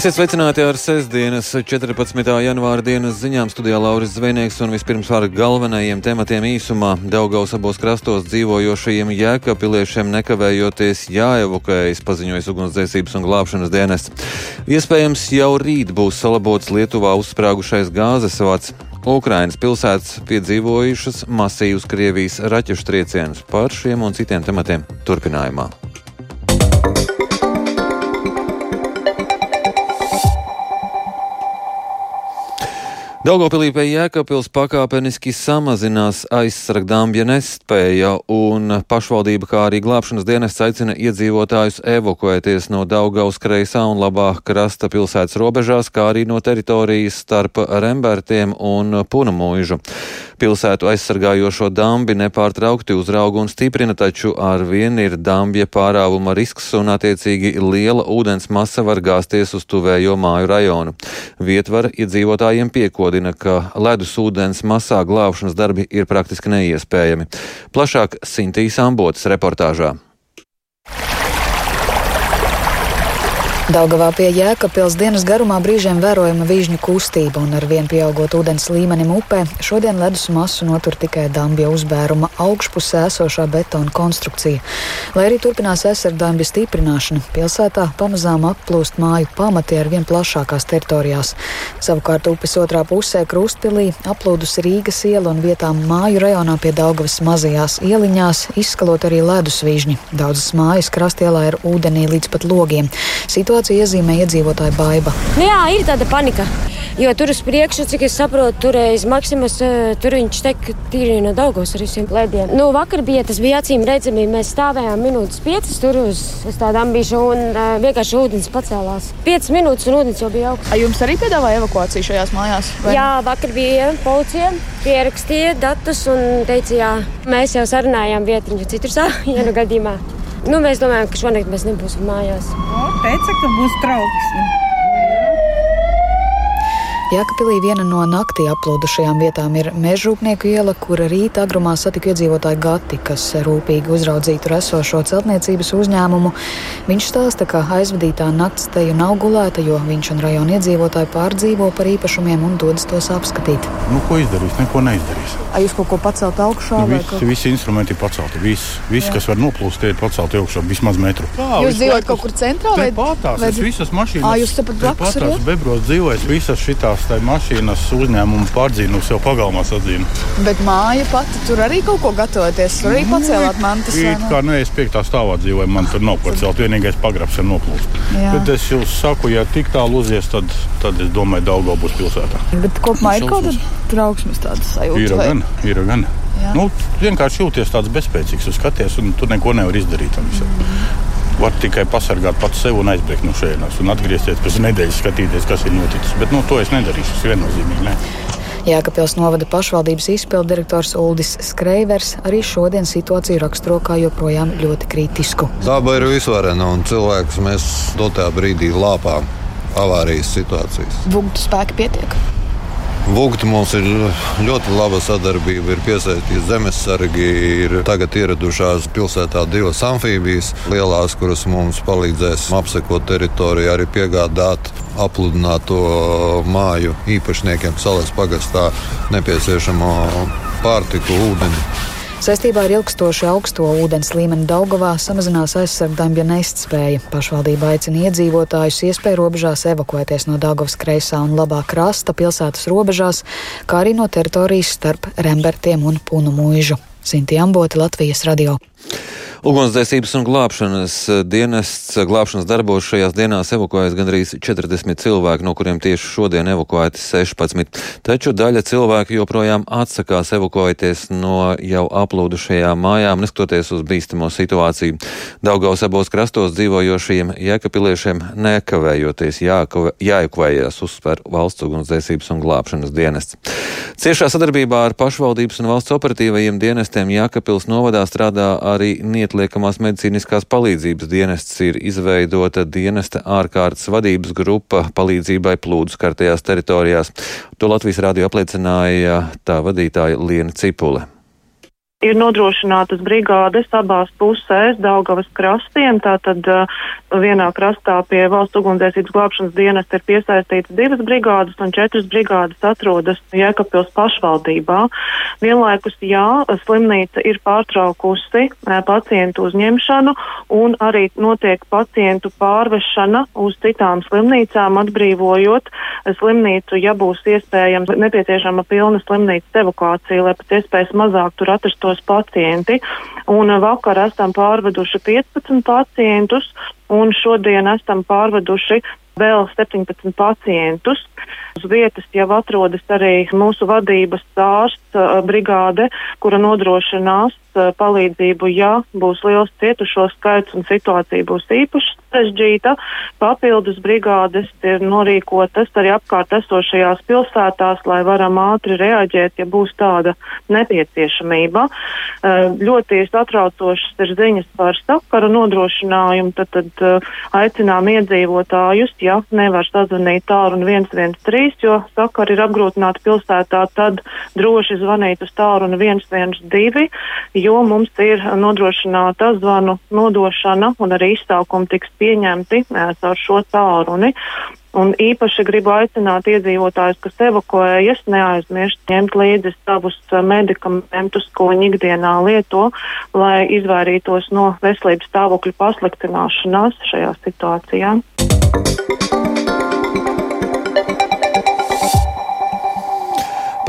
Esiet sveicināti ar sestdienas 14. janvāra dienas ziņām studijā Lauris Zvejnieks un vispirms ar galvenajiem tematiem īsumā. Daugaus abos krastos dzīvojošajiem jēkapiliešiem nekavējoties jāevakuējas, paziņojas ugunsdzēsības un glābšanas dienests. Iespējams, jau rīt būs salabots Lietuvā uzsprāgušais gāzes vats. Ukrainas pilsētas piedzīvojušas masīvus Krievijas raķešu triecienus par šiem un citiem tematiem turpinājumā. Daugopilī pie Jēkabpils pakāpeniski samazinās aizsargdāmbja nespēja, un pašvaldība, kā arī glābšanas dienests aicina iedzīvotājus evakuēties no Daugaus kreisā un labā krasta pilsētas robežās, kā arī no teritorijas starp Rembertiem un Punamūžu. Pilsētu aizsargājošo dambi nepārtraukti uzrauga un stiprina, taču ar vienu ir dambja pārāvuma risks un attiecīgi liela ūdens masa var gāzties uz tuvējo māju rajonu. Vietvara iedzīvotājiem piekodina, ka ledus ūdens masā glābšanas darbi ir praktiski neiespējami. Plašāk Sintīs Ambotas reportāžā. Daugavā pie Jēkabpils dienas garumā brīžiem vērojama vīžņu kustība, un ar vien pieaugot ūdens līmenim upē, šodien ledus masu notur tikai dambja uzbēruma augšpusē esošā betona konstrukcija. Lai arī turpinās aizsargdambja stiprināšana, pilsētā pamazām applūst māju pamati ar vien plašākās teritorijās. Savukārt upes otrā pusē Krustpilī aplūdus Rīgas iela un vietām māju rajonā pie Daugavas mazajās ieliņās izskalot arī ledus vīžņi. Daudzas mājas krastielā ir ūdenī līdz pat logiem. Situācija iezīmē iedzīvotāja baiva. Nu jā, ir tāda panika. Jo tur uz priekšu, cik es saprotu, turējas Maksimas, tur viņš tek tīri no Daugos ar visiem lediem. Nu, vakar bija tas bija acīm redzami, mēs stāvējām minūtes piecas tur uz, uz tādām bišu un uh, vienkārši ūdens pacēlās. Piecas minūtes un ūdens jau bija augsts. Jums arī piedāvāja evakuāciju šajās mājās? Vai? Jā, vakar bija policija, pierakstīja datus un teica, jā, mēs jau sarunājām vietiņu citrusā, ja nu gadījumā. Nu, mēs domājam, ka šonakt mēs nebūsim mājās. O, teica, ka būs trauksme. Jēkabpilī viena no naktī aplūdušajām vietām ir mežrūpnieku iela, kura rīta agrumā satika iedzīvotāju Gati, kas rūpīgi uzraudzīja tur esošo celtniecības uzņēmumu. Viņš stāsta, ka aizvadītā nakts teju nav gulēta, jo viņš un rajona iedzīvotāji pārdzīvo par īpašumiem un dodas tos apskatīt. Nu, ko izdarīs? Neko neizdarīs. Vai jūs kaut ko pacelt augšā? Nu, visi, visi instrumenti ir pacelti. Viss, vis, kas var noplūst, ir pacelti augšā vismaz metru. Tā, jūs dzīvojat kaut kur centrā vai pārtās? Vai... Visas mašīnas. Ā, jūs tepat blakus arī? Bebros dzīvojas visas šitās tā mašīnas uzņēmumu pārdzīnu sev pagalmā sadzīnu. Bet māja pati tur arī kaut ko gatavoties. Tur arī pacēlāt mantas. It kā nu es piektā stāvā dzīvoju, man tur nav ko celt. Vienīgais pagrabs ir noplūst. Jā. Bet es jums saku, ja tik tālu uzies, tad, tad es domāju, Daugau būs pilsētā. Bet kopumā ir kaut kāda trauksmes tādas sajūta. Ir gan, ir gan. Jā. Nu, vienkārši jūties tāds bezspēcīgs, skaties, un tu neko nevari izdarīt. Mm. Var tikai pasargāt pats sevi un aizbēgt no šejienes, un atgriezties pēc nedēļas, skatīties, kas ir noticis. Bet nu, to es nedarīšu. Tas viennozīmīgi. Ne. Jēkabpils novada pašvaldības izpildu direktors Uldis Skreivers arī šodien situāciju raksturo kā joprojām ļoti kritisku. Daba ir visvarena un cilvēks mēs dotā brīdī lāpām avārijas situācijas. Vugtu spēki pietiek. Vugti mums ir ļoti laba sadarbība. Ir piesaistīti zemesargi, ir tagad ieradušās pilsētā divas amfībijas lielās, kuras mums palīdzēs apsekot teritoriju, arī piegādāt apludināto māju īpašniekiem salas pagastā nepieciešamo pārtiku, ūdeni. Saistībā ar ilgstoši augsto ūdens līmeni Daugavā samazinās aizsargdambja nestspēja. Pašvaldība aicina iedzīvotājus iespēju robežās evakuēties no Daugavas kreisā un labā krasta pilsētas robežās, kā arī no teritorijas starp Rembertiem un Punu mūžu. Sinti Amboti, Latvijas radio. Ugunsdzēsības un glābšanas dienests glābšanas darbos šajās dienās evakuējas gandrīz 40 cilvēki, no kuriem tieši šodien evakuēti 16. Taču daļa cilvēku joprojām atsakās evakuēties no jau aplūdušajām mājām, neskatoties uz bīstamo situāciju. Daugaus abos krastos dzīvojošiem jēkapiliešiem nekavējoties jāevakuējas uzsver valsts ugunsdzēsības un glābšanas dienests. Ciešā sadarbībā ar pašvaldības un valsts operatīvajiem dienestiem Jākapils novadā strādā arī Niet neatliekamās medicīniskās palīdzības dienests ir izveidota dienesta ārkārtas vadības grupa palīdzībai plūdu skartajās teritorijās. To Latvijas rādio apliecināja tā vadītāja Liena Cipule. Ir nodrošinātas brigādes abās pusēs Daugavas krastiem, tātad uh, vienā krastā pie valsts ugunsdzēsības glābšanas dienas ir piesaistītas divas brigādes un četras brigādes atrodas Jēkabpils pašvaldībā. Vienlaikus, jā, slimnīca ir pārtraukusi uh, pacientu uzņemšanu un arī notiek pacientu pārvešana uz citām slimnīcām, atbrīvojot slimnīcu, ja būs iespējams nepieciešama pilna slimnīcas evakuācija, lai pēc iespējas mazāk tur atrastos tos pacienti. Un vakar esam pārveduši 15 pacientus, un šodien esam pārveduši vēl 17 pacientus. Uz vietas jau atrodas arī mūsu vadības ārsts brigāde, kura nodrošinās palīdzību, ja būs liels cietušo skaits un situācija būs īpaši sarežģīta. Papildus brigādes ir norīkotas arī apkārt esošajās pilsētās, lai varam ātri reaģēt, ja būs tāda nepieciešamība. Ļoti satraucošas ir ziņas par sakaru nodrošinājumu, tad, tad aicinām iedzīvotājus, ja nevar sazvanīt tālu un 113, jo sakari ir apgrūtināti pilsētā, tad droši zvanīt uz tālu un 112 jo mums ir nodrošināta zvanu nodošana un arī izsaukumi tiks pieņemti caur šo tālruni. Un īpaši gribu aicināt iedzīvotājus, kas evakuējas, neaizmirst ņemt līdzi savus medikamentus, ko viņi ikdienā lieto, lai izvairītos no veselības stāvokļa pasliktināšanās šajā situācijā.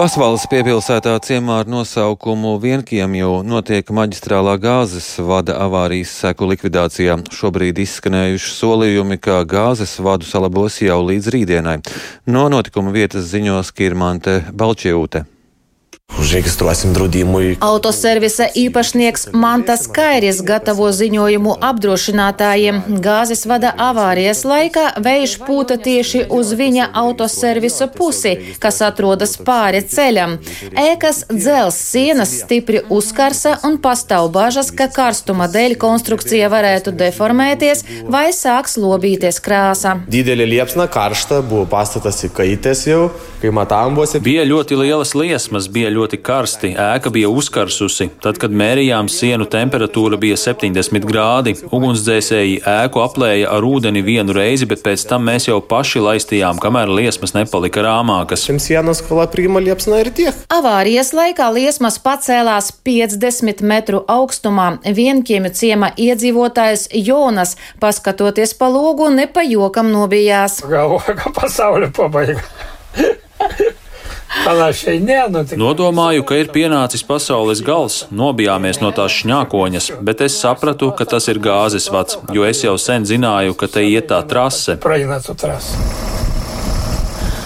Pasvaldes piepilsētā ciemā ar nosaukumu Vienkiemju notiek maģistrālā gāzes vada avārijas seku likvidācijā. Šobrīd izskanējuši solījumi, ka gāzes vadu salabos jau līdz rītdienai. No notikuma vietas ziņos Kirmante Balčiūte. Užregistruosim draudimui. Autoservisa īpašnieks Mantas Kairis gatavo ziņojumu apdrošinātājiem. Gāzes vada avārijas laikā vējš pūta tieši uz viņa autoservisa pusi, kas atrodas pāri ceļam. Ēkas dzels sienas stipri uzkarsa un pastāv bažas, ka karstuma dēļ konstrukcija varētu deformēties vai sāks lobīties krāsa. Didelė liepsna, karšta, buvo pastatas įkaitęs jau, kai matām buvo. Bija ļoti lielas liesmas, bija ļoti ļoti karsti, ēka bija uzkarsusi. Tad, kad mērījām sienu, temperatūra bija 70 grādi. Ugunsdzēsēji ēku aplēja ar ūdeni vienu reizi, bet pēc tam mēs jau paši laistījām, kamēr liesmas nepalika rāmākas. Avārijas laikā liesmas pacēlās 50 metru augstumā. Vienkiemju ciema iedzīvotājs Jonas, paskatoties pa logu, nepajokam nobijās. Galvoju, ka pasauli pabaiga. Nodomāju, ka ir pienācis pasaules gals, nobijāmies no tās šņākoņas, bet es sapratu, ka tas ir gāzes vats, jo es jau sen zināju, ka te iet tā trase.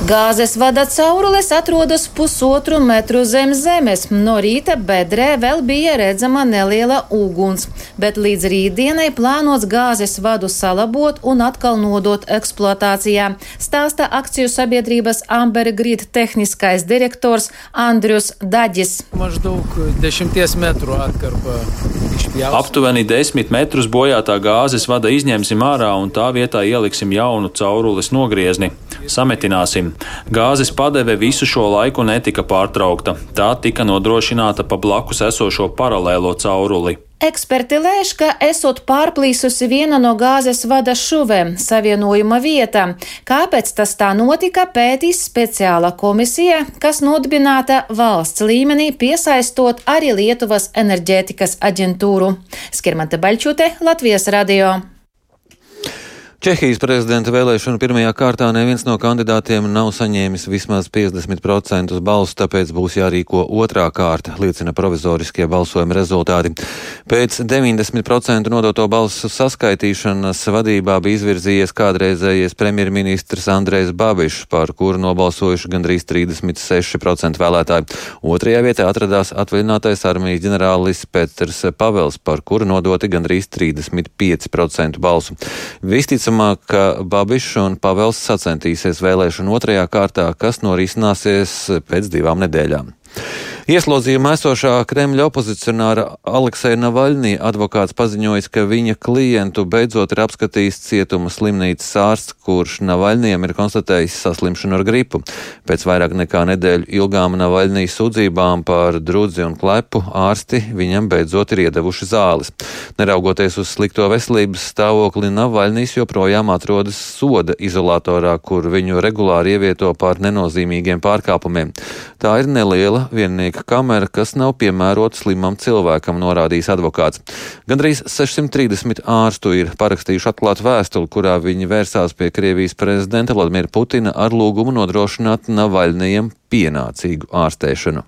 Gāzes vada caurules atrodas pusotru metru zem zemes. No rīta bedrē vēl bija redzama neliela uguns, bet līdz rītdienai plānots gāzes vadu salabot un atkal nodot eksploatācijā, stāsta akciju sabiedrības Amber Grid tehniskais direktors Andrius Daģis. Aptuveni 10 metrus bojātā gāzes vada izņemsim ārā un tā vietā ieliksim jaunu caurules nogriezni. Sametināsim. Gāzes padeve visu šo laiku netika pārtraukta. Tā tika nodrošināta pa blakus esošo paralēlo cauruli. Eksperti lēš, ka esot pārplīsusi viena no gāzes vada šuvēm savienojuma vietā. Kāpēc tas tā notika, pētīs speciāla komisija, kas nodibināta valsts līmenī, piesaistot arī Lietuvas enerģētikas aģentūru. Skirmante Baļķute, Latvijas radio. Čehijas prezidenta vēlēšanu pirmajā kārtā neviens no kandidātiem nav saņēmis vismaz 50% balsu, tāpēc būs jārīko otrā kārta, liecina provizoriskie balsojuma rezultāti. Pēc 90% nodoto balsu saskaitīšanas vadībā bija izvirzījies kādreizējais premjerministrs Andrejs Babišs, par kuru nobalsojuši gandrīz 36% vēlētāji. Otrajā vietā atradās atvaļinātais armijas ģenerālis Petrs Pavels, par kuru nodoti gandrīz 35% balsu. Visticam, Visticamāk, ka Babišs un Pavels sacentīsies vēlēšanu otrajā kārtā, kas norisināsies pēc divām nedēļām. Ieslodzījumā esošā Kremļa opozicionāra Alekseja Navaļnī advokāts paziņojis, ka viņa klientu beidzot ir apskatījis cietuma slimnīcas ārsts, kurš Navaļniem ir konstatējis saslimšanu ar gripu. Pēc vairāk nekā nedēļu ilgām Navaļnī sūdzībām par drudzi un klepu ārsti viņam beidzot ir iedevuši zāles. Neraugoties uz slikto veselības stāvokli, Navaļnīs joprojām atrodas soda izolatorā, kur viņu regulāri ievieto par nenozīmīgiem pārkāpumiem. Tā ir neliela viennieka kamera, kas nav piemērota slimam cilvēkam, norādījis advokāts. Gandrīz 630 ārstu ir parakstījuši atklātu vēstuli, kurā viņi vērsās pie Krievijas prezidenta Vladimira Putina ar lūgumu nodrošināt Navaļniem pienācīgu ārstēšanu.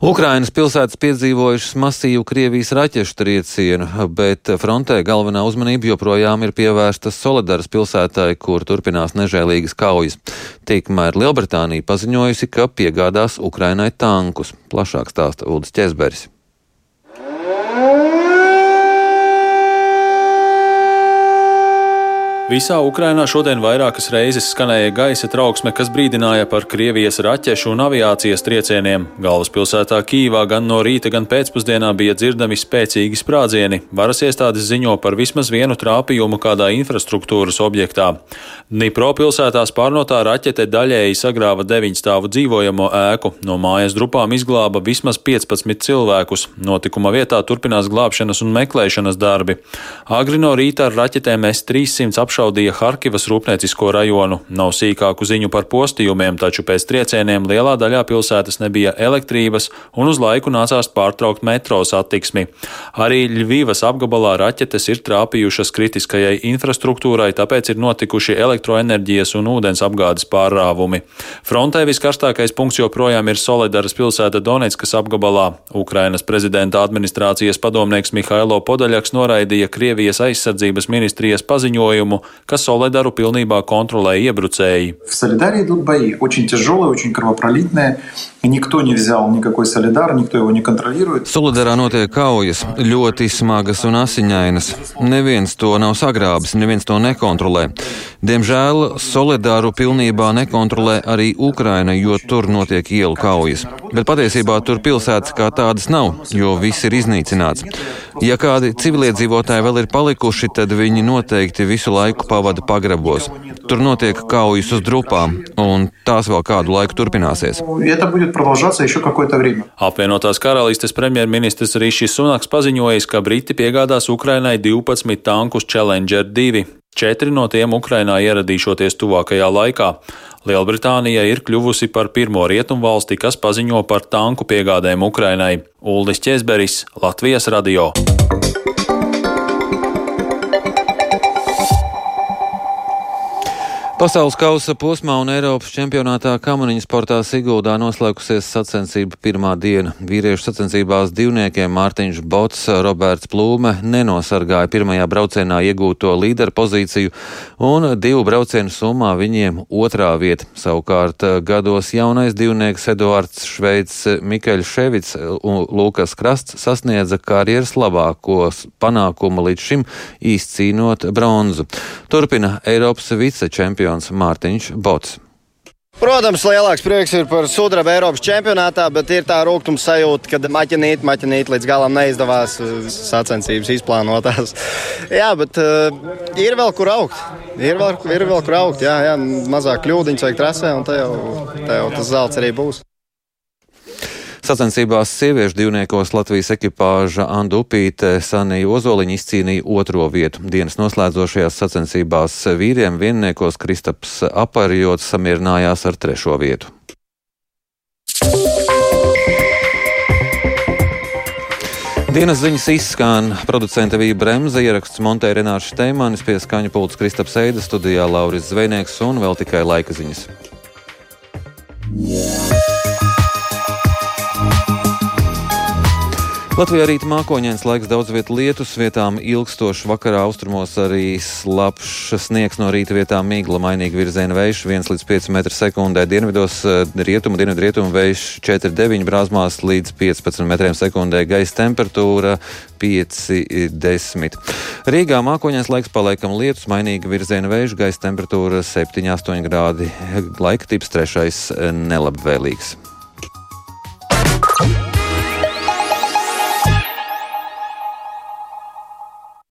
Ukrainas pilsētas piedzīvojušas masīvu Krievijas raķešu triecienu, bet frontē galvenā uzmanība joprojām ir pievērsta Solidaras pilsētai, kur turpinās nežēlīgas kaujas. Tikmēr Lielbritānija paziņojusi, ka piegādās Ukrainai tankus. Plašāk stāsta Uldis Česberis. Visā Ukrainā šodien vairākas reizes skanēja gaisa trauksme, kas brīdināja par Krievijas raķešu un aviācijas triecieniem. Galvaspilsētā Kīvā gan no rīta, gan pēcpusdienā bija dzirdami spēcīgi sprādzieni. Varas iestādes ziņo par vismaz vienu trāpījumu kādā infrastruktūras objektā. Dnipro pilsētā spārnotā raķete daļēji sagrāva deviņstāvu dzīvojamo ēku. No mājas drupām izglāba vismaz 15 cilvēkus. Notikuma vietā turpinās glābšanas un meklēšanas darbi. Agri no rīta ar raķetēm S-300 apšaubīt apšaudīja Harkivas rūpniecisko rajonu. Nav sīkāku ziņu par postījumiem, taču pēc triecieniem lielā daļā pilsētas nebija elektrības un uz laiku nācās pārtraukt metro satiksmi. Arī Ļvivas apgabalā raķetes ir trāpījušas kritiskajai infrastruktūrai, tāpēc ir notikuši elektroenerģijas un ūdens apgādes pārrāvumi. Frontē viskarstākais punkts joprojām ir Solidaras pilsēta Donetskas apgabalā. Ukrainas prezidenta administrācijas padomnieks Mihailo Podaļaks noraidīja Krievijas aizsardzības ministrijas paziņojumu, ka Solidaru pilnībā kontrolē iebrucēji. В Солидаре идут бои, очень тяжелые, очень кровопролитные. Никто не взял никакой Солидар, никто его не контролирует. Solidarā notiek kaujas, ļoti smagas un asiņainas. Neviens to nav sagrābis, neviens to nekontrolē. Diemžēl Solidaru pilnībā nekontrolē arī Ukraina, jo tur notiek ielu kaujas. Bet patiesībā tur pilsētas kā tādas nav, jo viss ir iznīcināts. Ja kādi civiliedzīvotāji vēl ir palikuši, tad viņi noteikti visu laiku laiku pavada pagrabos. Tur notiek kaujas uz grupām, un tās vēl kādu laiku turpināsies. Apvienotās karalistes premjerministrs Rišis Sunaks paziņojis, ka Briti piegādās Ukrainai 12 tankus Challenger 2. Četri no tiem Ukrainā ieradīšoties tuvākajā laikā. Lielbritānija ir kļuvusi par pirmo rietumvalsti, kas paziņo par tanku piegādēm Ukrainai. Uldis Česberis, Latvijas radio. Pasaules kausa posmā un Eiropas čempionātā kamaniņu sportā Siguldā noslēgusies sacensību pirmā diena. Vīriešu sacensībās divniekiem Mārtiņš Bots, Roberts Plūme nenosargāja pirmajā braucienā iegūto līderu pozīciju un divu braucienu summā viņiem otrā vieta. Savukārt gados jaunais divnieks Eduards Šveids, Mikeļs Ševits un Lūkas Krasts sasniedza karjeras labākos panākumu līdz šim izcīnot bronzu. Turpina Eiropas vicečempions Mārtiņš Bots. Protams, lielāks prieks ir par sudraba Eiropas čempionātā, bet ir tā rūkuma sajūta, ka maķinīt, maķinīt līdz galam neizdevās sacensības izplānotās. jā, bet uh, ir vēl kur augt. Ir vēl, ir vēl kur augt, jā, jā mazāk kļūdiņas vajag trasē, un te jau, te jau tas zelts arī būs. Sacensībās sieviešu divniekos Latvijas ekipāža Andu Upīte Sanija Ozoliņa izcīnīja otro vietu. Dienas noslēdzošajās sacensībās vīriem vienniekos Kristaps Aparjots samierinājās ar trešo vietu. Dienas ziņas izskan producenta Vija Bremse, ieraksts Montē Renāša Steimanis pie skaņa pults Kristaps Eida studijā Lauris Zvejnieks un vēl tikai laika ziņas. Latvijā rīt mākoņdienas laiks, daudz vietu lietus, vietām ilgstoši vakarā austrumos arī slapjš sniegs no rīta vietām mīgla, mainīgi virziena vējš 1 līdz 5 m2, dienvidos rietumu, dienvidu rietumu vējš 4,9 brāzmās līdz 15 m2, gaisa temperatūra 5,10. Rīgā mākoņdienas laiks paliekam lietus, mainīgi virziena vējš, gaisa temperatūra 7,8 grādi, laika tips trešais nelabvēlīgs.